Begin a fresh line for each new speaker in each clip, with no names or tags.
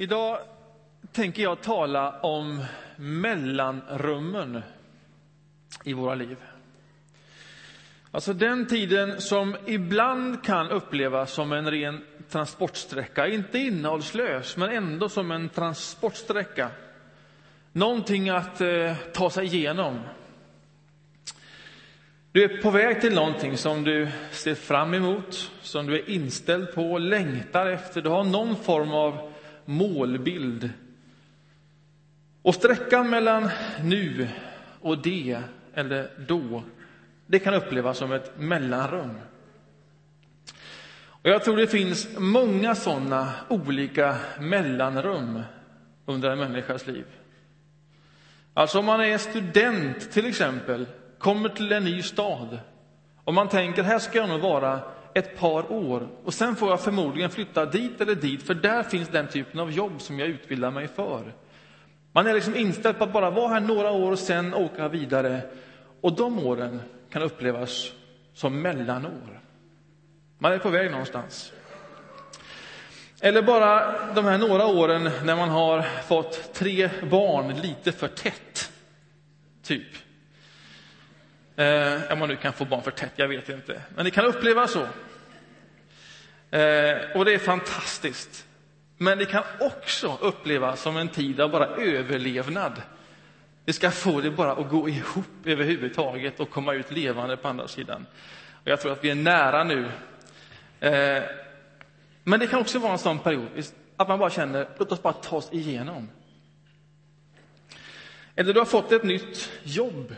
Idag tänker jag tala om mellanrummen i våra liv. Alltså den tiden som ibland kan upplevas som en ren transportsträcka. Inte innehållslös, men ändå som en transportsträcka. Någonting att eh, ta sig igenom. Du är på väg till någonting som du ser fram emot, som du är inställd på, längtar efter. Du har någon form av målbild. Och sträckan mellan nu och det, eller då, det kan upplevas som ett mellanrum. Och jag tror det finns många sådana olika mellanrum under en människas liv. Alltså om man är student till exempel, kommer till en ny stad och man tänker här ska jag nog vara ett par år och sen får jag förmodligen flytta dit eller dit för där finns den typen av jobb som jag utbildar mig för. Man är liksom inställd på att bara vara här några år och sen åka vidare. Och de åren kan upplevas som mellanår. Man är på väg någonstans. Eller bara de här några åren när man har fått tre barn lite för tätt. Typ. Eh, om man nu kan få barn för tätt, jag vet inte. Men det kan upplevas så. Eh, och det är fantastiskt. Men det kan också upplevas som en tid av bara överlevnad. Det ska få det bara att gå ihop överhuvudtaget och komma ut levande på andra sidan. Och jag tror att vi är nära nu. Eh, men det kan också vara en sån period att man bara känner, låt oss bara ta oss igenom. Eller du har fått ett nytt jobb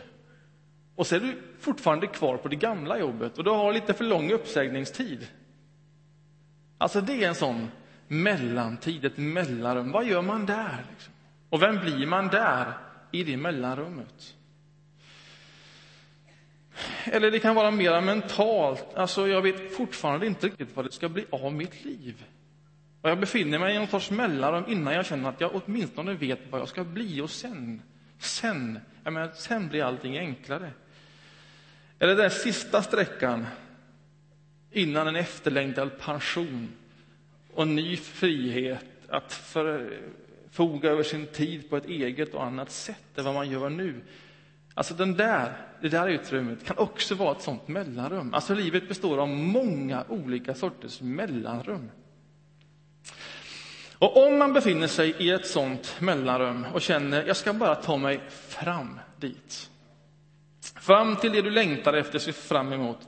och så är du fortfarande kvar på det gamla jobbet och du har lite för lång uppsägningstid. Alltså det är en sån mellantid, ett mellanrum. Vad gör man där? Liksom? Och vem blir man där, i det mellanrummet? Eller det kan vara mer mentalt. Alltså, jag vet fortfarande inte riktigt vad det ska bli av mitt liv. Och jag befinner mig i någon sorts mellanrum innan jag känner att jag åtminstone vet vad jag ska bli. Och sen, sen, jag menar, sen blir allting enklare. Eller den sista sträckan innan en efterlängtad pension och ny frihet att förfoga över sin tid på ett eget och annat sätt än vad man gör nu. Alltså den där, det där utrymmet kan också vara ett sånt mellanrum. Alltså livet består av många olika sorters mellanrum. Och om man befinner sig i ett sånt mellanrum och känner jag ska bara ta mig fram dit. Fram till det du längtar efter, ser fram emot.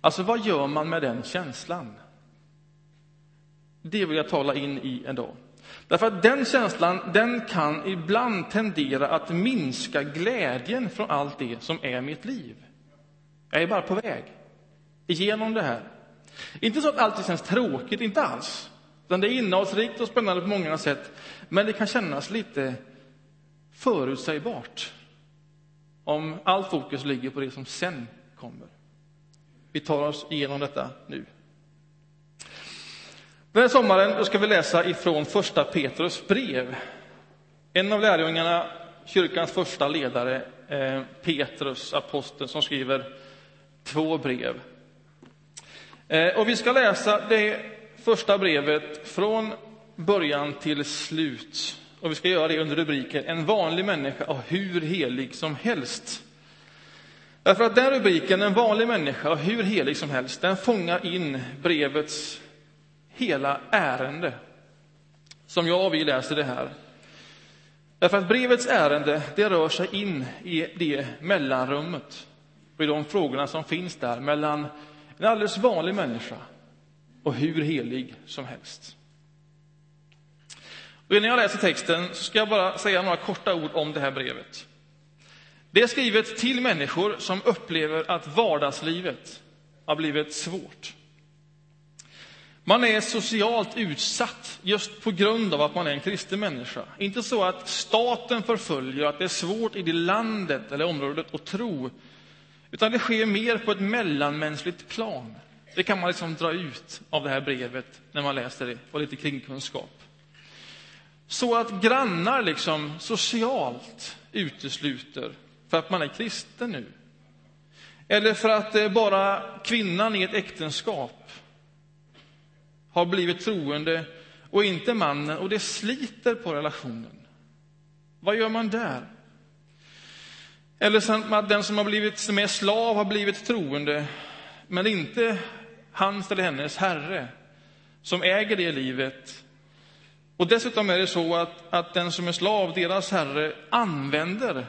Alltså vad gör man med den känslan? Det vill jag tala in i en dag. Därför att den känslan den kan ibland tendera att minska glädjen från allt det som är mitt liv. Jag är bara på väg igenom det här. Inte så att allt känns tråkigt, inte alls. Utan det är innehållsrikt och spännande på många sätt. Men det kan kännas lite förutsägbart om allt fokus ligger på det som sen kommer. Vi tar oss igenom detta nu. Den här sommaren då ska vi läsa ifrån första Petrus brev. En av lärjungarna, kyrkans första ledare, eh, Petrus, aposteln, som skriver två brev. Eh, och vi ska läsa det första brevet från början till slut. Och vi ska göra det under rubriken En vanlig människa och hur helig som helst. Därför att den rubriken, En vanlig människa och hur helig som helst, den fångar in brevets hela ärende, som jag och vi läser det här. Därför att brevets ärende, det rör sig in i det mellanrummet och i de frågorna som finns där mellan en alldeles vanlig människa och hur helig som helst. Och innan jag läser texten så ska jag bara säga några korta ord om det här brevet. Det är skrivet till människor som upplever att vardagslivet har blivit svårt. Man är socialt utsatt just på grund av att man är en kristen människa. Inte så att staten förföljer, att det är svårt i det landet eller området att tro. Utan det sker mer på ett mellanmänskligt plan. Det kan man liksom dra ut av det här brevet när man läser det, och lite kringkunskap. Så att grannar liksom socialt utesluter för att man är kristen nu. Eller för att eh, bara kvinnan i ett äktenskap har blivit troende och inte mannen och det sliter på relationen. Vad gör man där? Eller som att den som, har blivit, som är slav har blivit troende, men inte hans eller hennes herre som äger det livet. Och dessutom är det så att, att den som är slav, deras herre, använder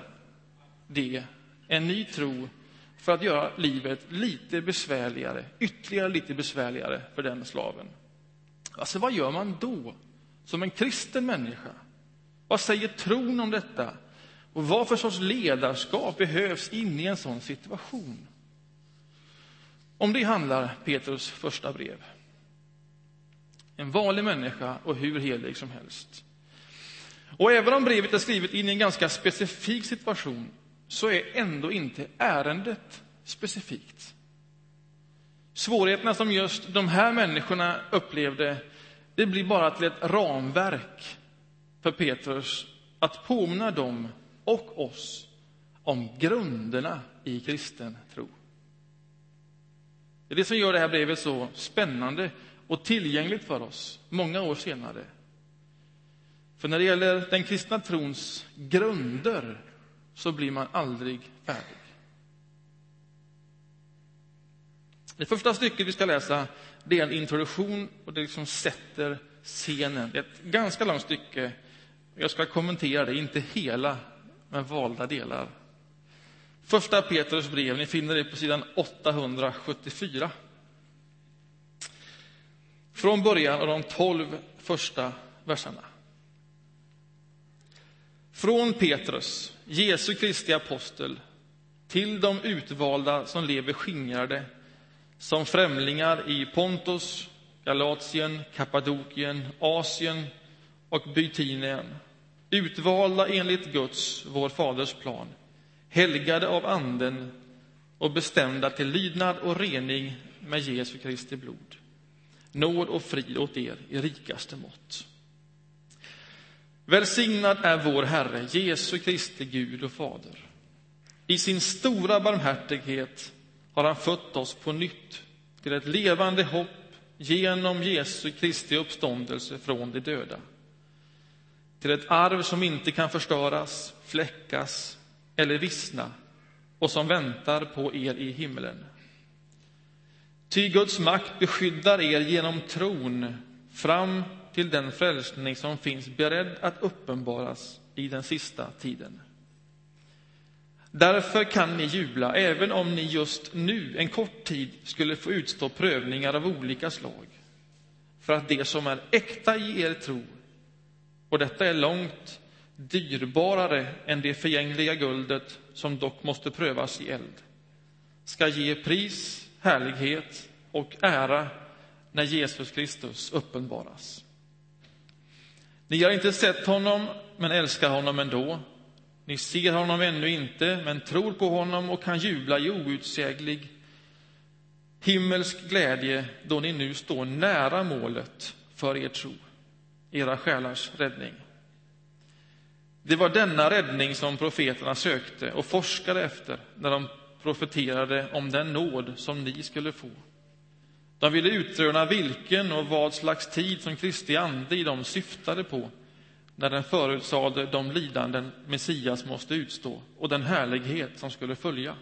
det, en ny tro, för att göra livet lite besvärligare, ytterligare lite besvärligare för den slaven. Alltså, vad gör man då, som en kristen människa? Vad säger tron om detta? Och vad för sorts ledarskap behövs inne i en sån situation? Om det handlar Petrus första brev. En vanlig människa och hur helig som helst. Och även om brevet är skrivet in i en ganska specifik situation så är ändå inte ärendet specifikt. Svårigheterna som just de här människorna upplevde, det blir bara till ett ramverk för Petrus att påminna dem och oss om grunderna i kristen tro. Det är det som gör det här brevet så spännande och tillgängligt för oss många år senare. För när det gäller den kristna trons grunder så blir man aldrig färdig. Det första stycket vi ska läsa det är en introduktion och det liksom sätter scenen. Det är ett ganska långt stycke. Jag ska kommentera det, inte hela, men valda delar. Första Petrus brev, ni finner det på sidan 874. Från början av de tolv första verserna. Från Petrus, Jesu Kristi apostel, till de utvalda som lever skingrade som främlingar i Pontus, Galatien, Kappadokien, Asien och Bytinien, utvalda enligt Guds, vår Faders plan, helgade av Anden och bestämda till lydnad och rening med Jesu Kristi blod. Nåd och frid åt er i rikaste mått. Välsignad är vår Herre, Jesu Kristi Gud och Fader. I sin stora barmhärtighet har han fött oss på nytt till ett levande hopp genom Jesu Kristi uppståndelse från de döda. Till ett arv som inte kan förstöras, fläckas eller vissna och som väntar på er i himlen. Ty Guds makt beskyddar er genom tron fram till den frälsning som finns beredd att uppenbaras i den sista tiden. Därför kan ni jubla, även om ni just nu, en kort tid, skulle få utstå prövningar av olika slag. För att det som är äkta i er tro, och detta är långt dyrbarare än det förgängliga guldet som dock måste prövas i eld, ska ge pris, härlighet och ära när Jesus Kristus uppenbaras. Ni har inte sett honom, men älskar honom ändå. Ni ser honom ännu inte, men tror på honom och kan jubla i outsäglig himmelsk glädje då ni nu står nära målet för er tro, era själars räddning. Det var denna räddning som profeterna sökte och forskade efter när de profeterade om den nåd som ni skulle få. De ville utröna vilken och vad slags tid som Kristi ande i dem syftade på när den förutsade de lidanden Messias måste utstå och den härlighet som skulle följa.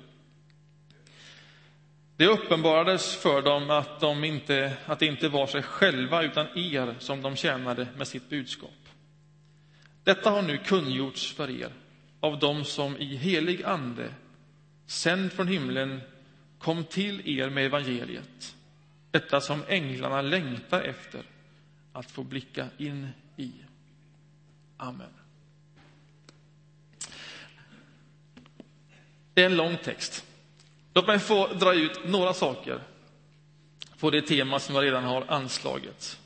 Det uppenbarades för dem att, de inte, att det inte var sig själva utan er som de tjänade med sitt budskap. Detta har nu kungjorts för er av dem som i helig ande, sänd från himlen, kom till er med evangeliet. Detta som änglarna längtar efter att få blicka in i. Amen. Det är en lång text. Låt mig få dra ut några saker på det tema som jag redan har anslagit.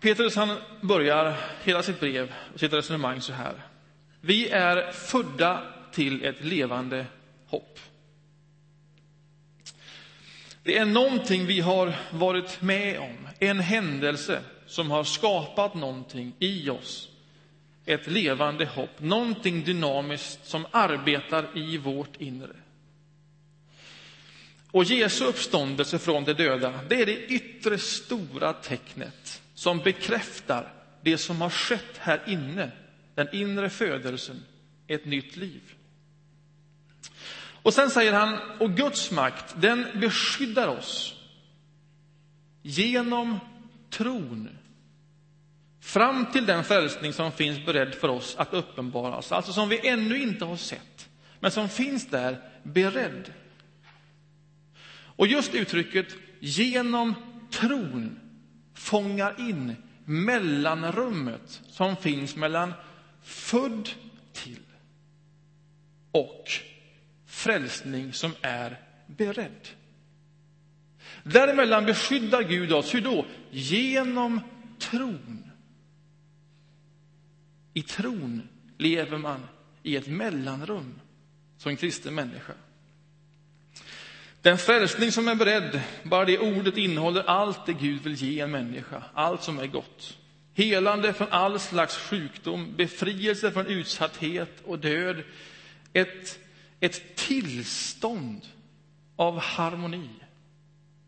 Petrus han börjar hela sitt brev och sitt resonemang så här. Vi är födda till ett levande hopp. Det är någonting vi har varit med om, en händelse som har skapat någonting i oss. Ett levande hopp, någonting dynamiskt som arbetar i vårt inre. Och Jesu uppståndelse från de döda, det är det yttre stora tecknet som bekräftar det som har skett här inne, den inre födelsen, ett nytt liv. Och sen säger han, och Guds makt, den beskyddar oss genom tron fram till den frälsning som finns beredd för oss att uppenbaras, alltså som vi ännu inte har sett, men som finns där beredd. Och just uttrycket genom tron fångar in mellanrummet som finns mellan född till och frälsning som är beredd. Däremellan beskyddar Gud oss. Hur då? Genom tron. I tron lever man i ett mellanrum som kristen människa. Den frälsning som är beredd, bara det ordet innehåller allt det Gud vill ge en människa, allt som är gott. Helande från all slags sjukdom, befrielse från utsatthet och död. Ett, ett tillstånd av harmoni,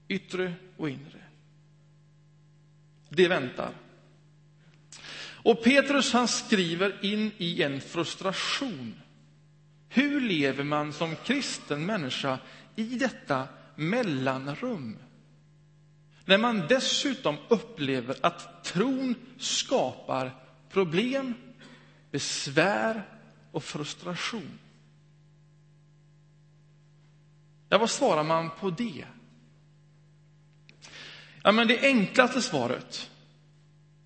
yttre och inre. Det väntar. Och Petrus han skriver in i en frustration. Hur lever man som kristen människa i detta mellanrum? När man dessutom upplever att tron skapar problem, besvär och frustration. Ja, vad svarar man på det? Ja, men det enklaste svaret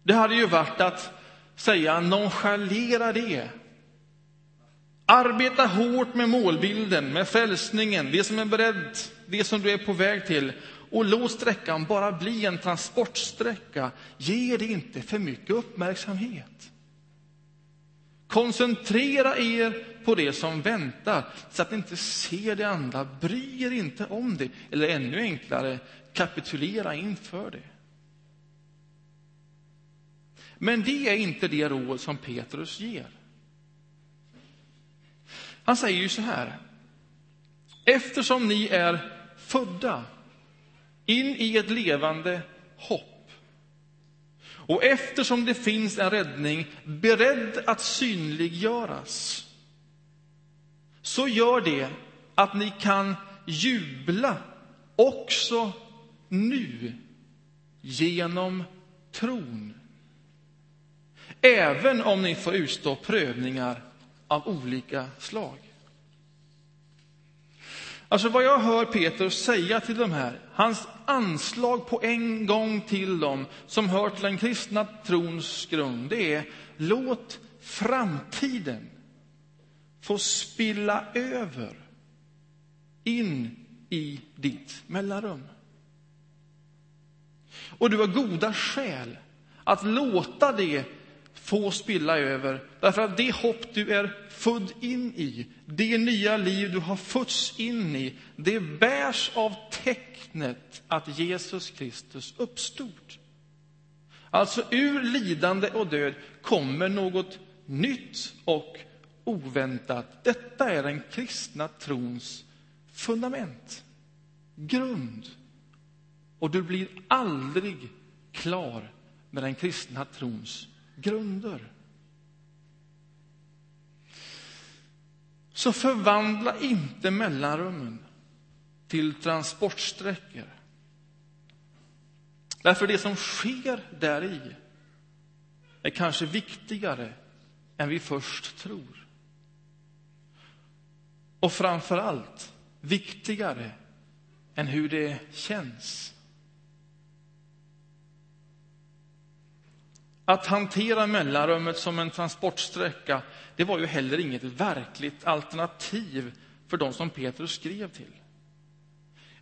det hade ju varit att säga nonchalera det. Arbeta hårt med målbilden, med frälsningen, det som är beredd, det som du är på väg till. Och låt sträckan bara bli en transportsträcka. Ge det inte för mycket uppmärksamhet. Koncentrera er på det som väntar så att ni inte ser det andra. Bry er inte om det. Eller ännu enklare, kapitulera inför det. Men det är inte det råd som Petrus ger. Han säger ju så här. Eftersom ni är födda in i ett levande hopp och eftersom det finns en räddning beredd att synliggöras så gör det att ni kan jubla också nu genom tron. Även om ni får utstå prövningar av olika slag. Alltså vad jag hör Petrus säga till de här, hans anslag på en gång till dem som hör till den kristna trons grund, det är låt framtiden få spilla över in i ditt mellanrum. Och du har goda skäl att låta det få spilla över. Därför att det hopp du är född in i, det nya liv du har fötts in i, det bärs av tecknet att Jesus Kristus uppstod. Alltså ur lidande och död kommer något nytt och oväntat. Detta är den kristna trons fundament, grund. Och du blir aldrig klar med den kristna trons grunder. Så förvandla inte mellanrummen till transportsträckor. Därför det som sker där i är kanske viktigare än vi först tror. Och framför allt viktigare än hur det känns. Att hantera mellanrummet som en transportsträcka det var ju heller inget verkligt alternativ för de som Petrus skrev till.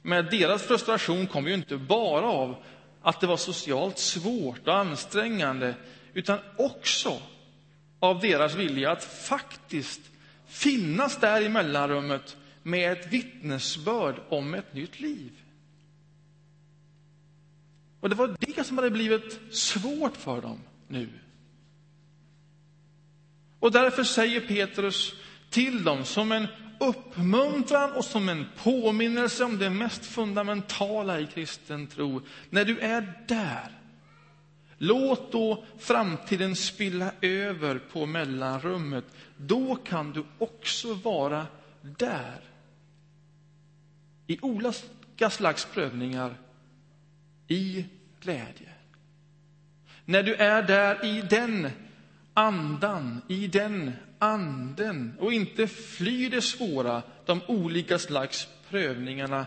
Men deras frustration kom ju inte bara av att det var socialt svårt och ansträngande utan också av deras vilja att faktiskt finnas där i mellanrummet med ett vittnesbörd om ett nytt liv. Och det var det som hade blivit svårt för dem nu. Och därför säger Petrus till dem som en uppmuntran och som en påminnelse om det mest fundamentala i kristen tro. När du är där, låt då framtiden spilla över på mellanrummet. Då kan du också vara där. I olika slags prövningar, i glädje. När du är där i den andan, i den anden och inte flyr det svåra, de olika slags prövningarna,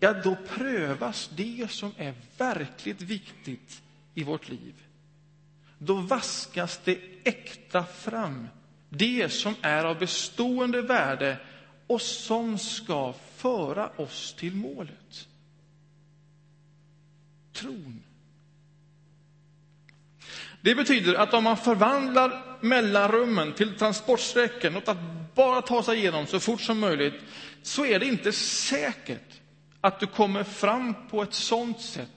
ja, då prövas det som är verkligt viktigt i vårt liv. Då vaskas det äkta fram, det som är av bestående värde och som ska föra oss till målet. Tron. Det betyder att om man förvandlar mellanrummen till transportsträckor, något att bara ta sig igenom så fort som möjligt, så är det inte säkert att du kommer fram på ett sådant sätt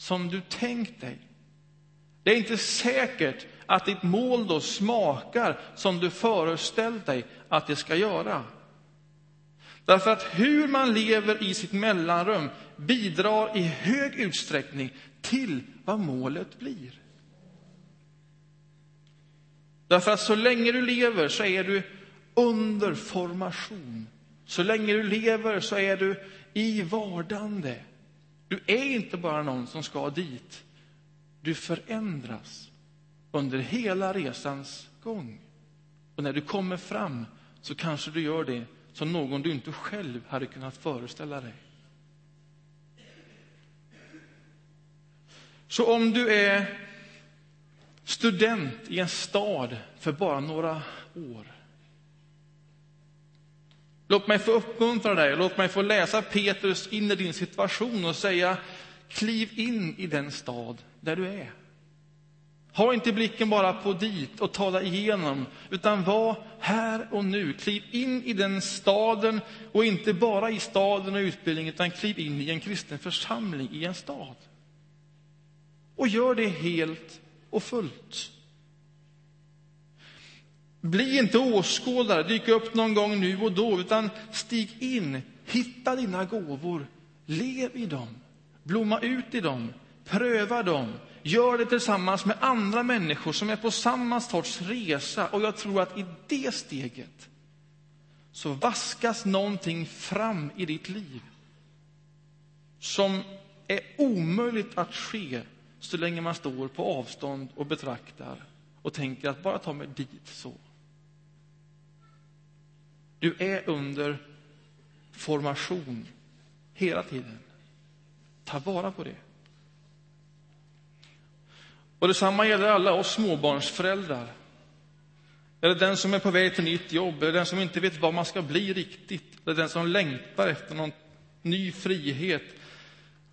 som du tänkt dig. Det är inte säkert att ditt mål då smakar som du föreställt dig att det ska göra. Därför att hur man lever i sitt mellanrum bidrar i hög utsträckning till vad målet blir. Därför att så länge du lever så är du under formation. Så länge du lever så är du i vardande. Du är inte bara någon som ska dit. Du förändras under hela resans gång. Och när du kommer fram så kanske du gör det som någon du inte själv hade kunnat föreställa dig. Så om du är student i en stad för bara några år. Låt mig få uppmuntra dig, låt mig få läsa Petrus in i din situation och säga kliv in i den stad där du är. Ha inte blicken bara på dit och tala igenom, utan var här och nu. Kliv in i den staden, och inte bara i staden och utbildningen, utan kliv in i en kristen församling i en stad. Och gör det helt och fullt. Bli inte åskådare, dyk upp någon gång nu och då, utan stig in, hitta dina gåvor, lev i dem, blomma ut i dem, pröva dem, gör det tillsammans med andra människor som är på samma sorts resa. Och jag tror att i det steget så vaskas någonting fram i ditt liv som är omöjligt att ske så länge man står på avstånd och betraktar och tänker att bara ta mig dit så. Du är under formation hela tiden. Ta vara på det. Och Detsamma gäller alla oss småbarnsföräldrar. Eller den som är på väg till nytt jobb, eller den som inte vet vad man ska bli riktigt, eller den som längtar efter någon ny frihet.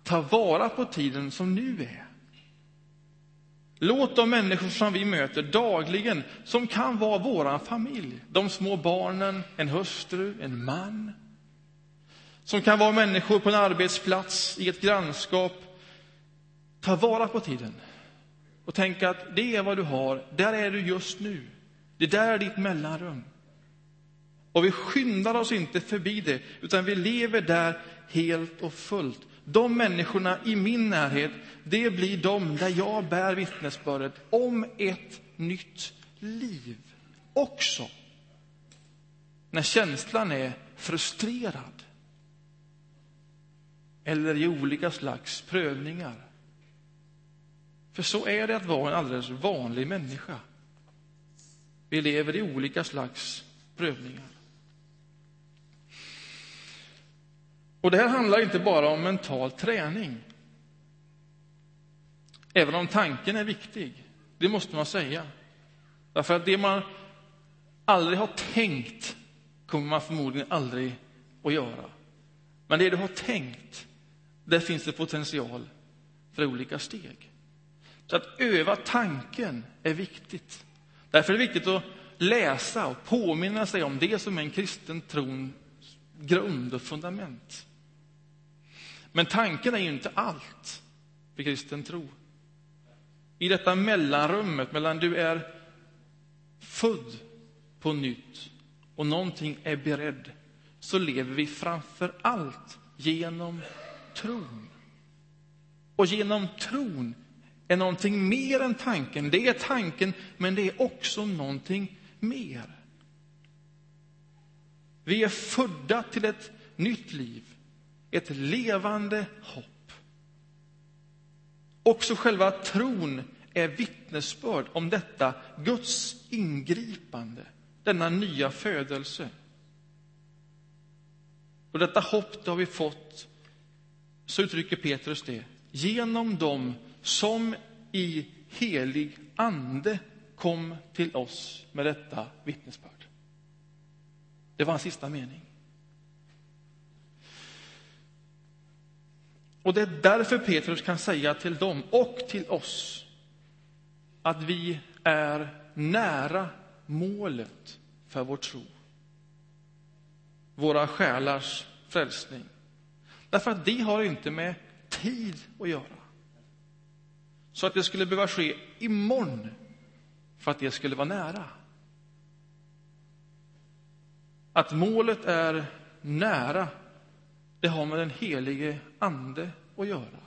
Ta vara på tiden som nu är. Låt de människor som vi möter dagligen, som kan vara vår familj, de små barnen, en hustru, en man, som kan vara människor på en arbetsplats, i ett grannskap, ta vara på tiden och tänka att det är vad du har, där är du just nu. Det där är ditt mellanrum. Och vi skyndar oss inte förbi det, utan vi lever där helt och fullt. De människorna i min närhet, det blir de där jag bär vittnesbördet om ett nytt liv. Också när känslan är frustrerad eller i olika slags prövningar. För så är det att vara en alldeles vanlig människa. Vi lever i olika slags prövningar. Och Det här handlar inte bara om mental träning. Även om tanken är viktig, det måste man säga. Därför att det man aldrig har tänkt kommer man förmodligen aldrig att göra. Men det du har tänkt, där finns det potential för olika steg. Så att öva tanken är viktigt. Därför är det viktigt att läsa och påminna sig om det som är en kristen trons grund och fundament. Men tanken är ju inte allt för kristen tro. I detta mellanrummet mellan du är född på nytt och någonting är beredd så lever vi framför allt genom tron. Och genom tron är någonting mer än tanken. Det är tanken, men det är också någonting mer. Vi är födda till ett nytt liv, ett levande hopp. Också själva tron är vittnesbörd om detta Guds ingripande, denna nya födelse. Och detta hopp det har vi fått, så uttrycker Petrus det, genom dem som i helig ande kom till oss med detta vittnesbörd. Det var hans sista mening. Och det är därför Petrus kan säga till dem och till oss att vi är nära målet för vår tro. Våra själars frälsning. Därför att det har inte med tid att göra. Så att det skulle behöva ske imorgon för att det skulle vara nära. Att målet är nära, det har med den helige Ande att göra.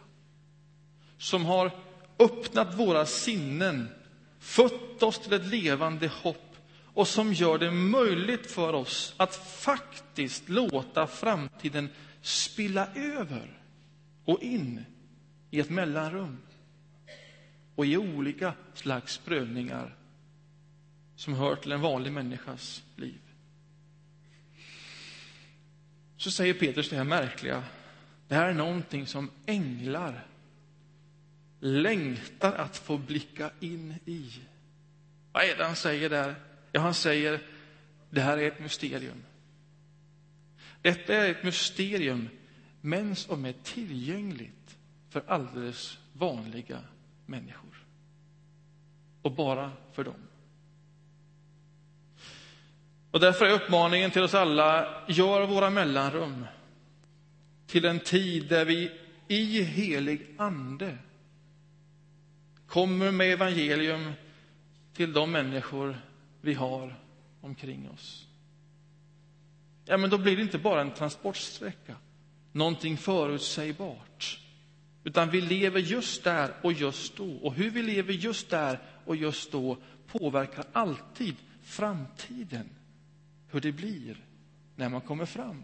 Som har öppnat våra sinnen, fött oss till ett levande hopp och som gör det möjligt för oss att faktiskt låta framtiden spilla över och in i ett mellanrum och i olika slags prövningar som hör till en vanlig människas liv. Så säger Petrus det här märkliga. Det här är någonting som änglar längtar att få blicka in i. Vad är det han säger där? Ja, han säger det här är ett mysterium. Detta är ett mysterium, men som är tillgängligt för alldeles vanliga människor. Och bara för dem. Och därför är uppmaningen till oss alla, gör våra mellanrum till en tid där vi i helig ande kommer med evangelium till de människor vi har omkring oss. Ja, men då blir det inte bara en transportsträcka, någonting förutsägbart. Utan vi lever just där och just då. Och hur vi lever just där och just då påverkar alltid framtiden. Hur det blir när man kommer fram.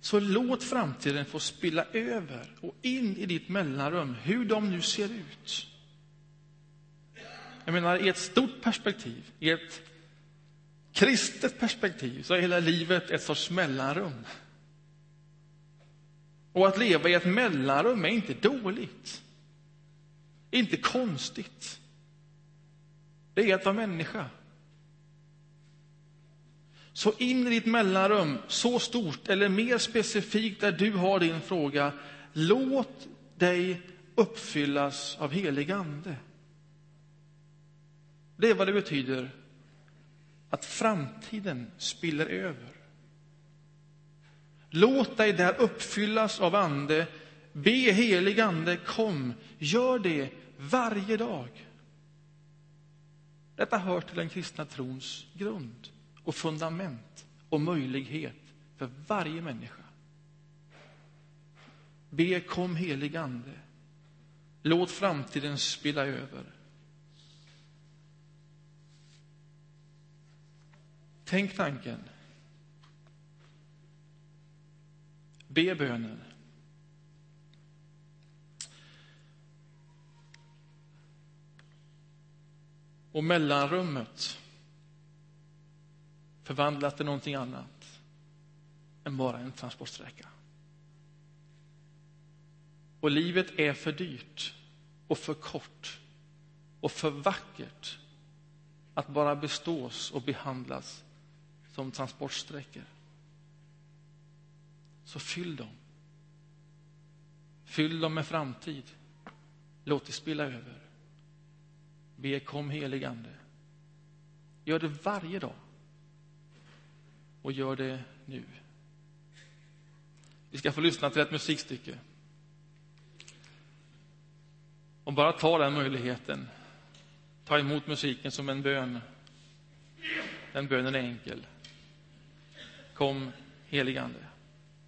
Så låt framtiden få spilla över och in i ditt mellanrum, hur de nu ser ut. Jag menar, i ett stort perspektiv, i ett kristet perspektiv, så är hela livet ett sorts mellanrum. Och att leva i ett mellanrum är inte dåligt. Inte konstigt. Det är att vara människa. Så in i ditt mellanrum, så stort eller mer specifikt där du har din fråga, låt dig uppfyllas av helig ande. Det är vad det betyder att framtiden spiller över. Låt dig där uppfyllas av ande. Be helig ande, kom. Gör det varje dag. Detta hör till den kristna trons grund och fundament och möjlighet för varje människa. Be, kom helig Ande. Låt framtiden spilla över. Tänk tanken. Be bönen. Och mellanrummet förvandlat till någonting annat än bara en transportsträcka. Och livet är för dyrt och för kort och för vackert att bara bestås och behandlas som transportsträckor. Så fyll dem. Fyll dem med framtid. Låt det spilla över. Be kom helig Ande. Gör det varje dag och gör det nu. Vi ska få lyssna till ett musikstycke. Och bara ta den möjligheten. Ta emot musiken som en bön. Den bönen är enkel. Kom, heligande.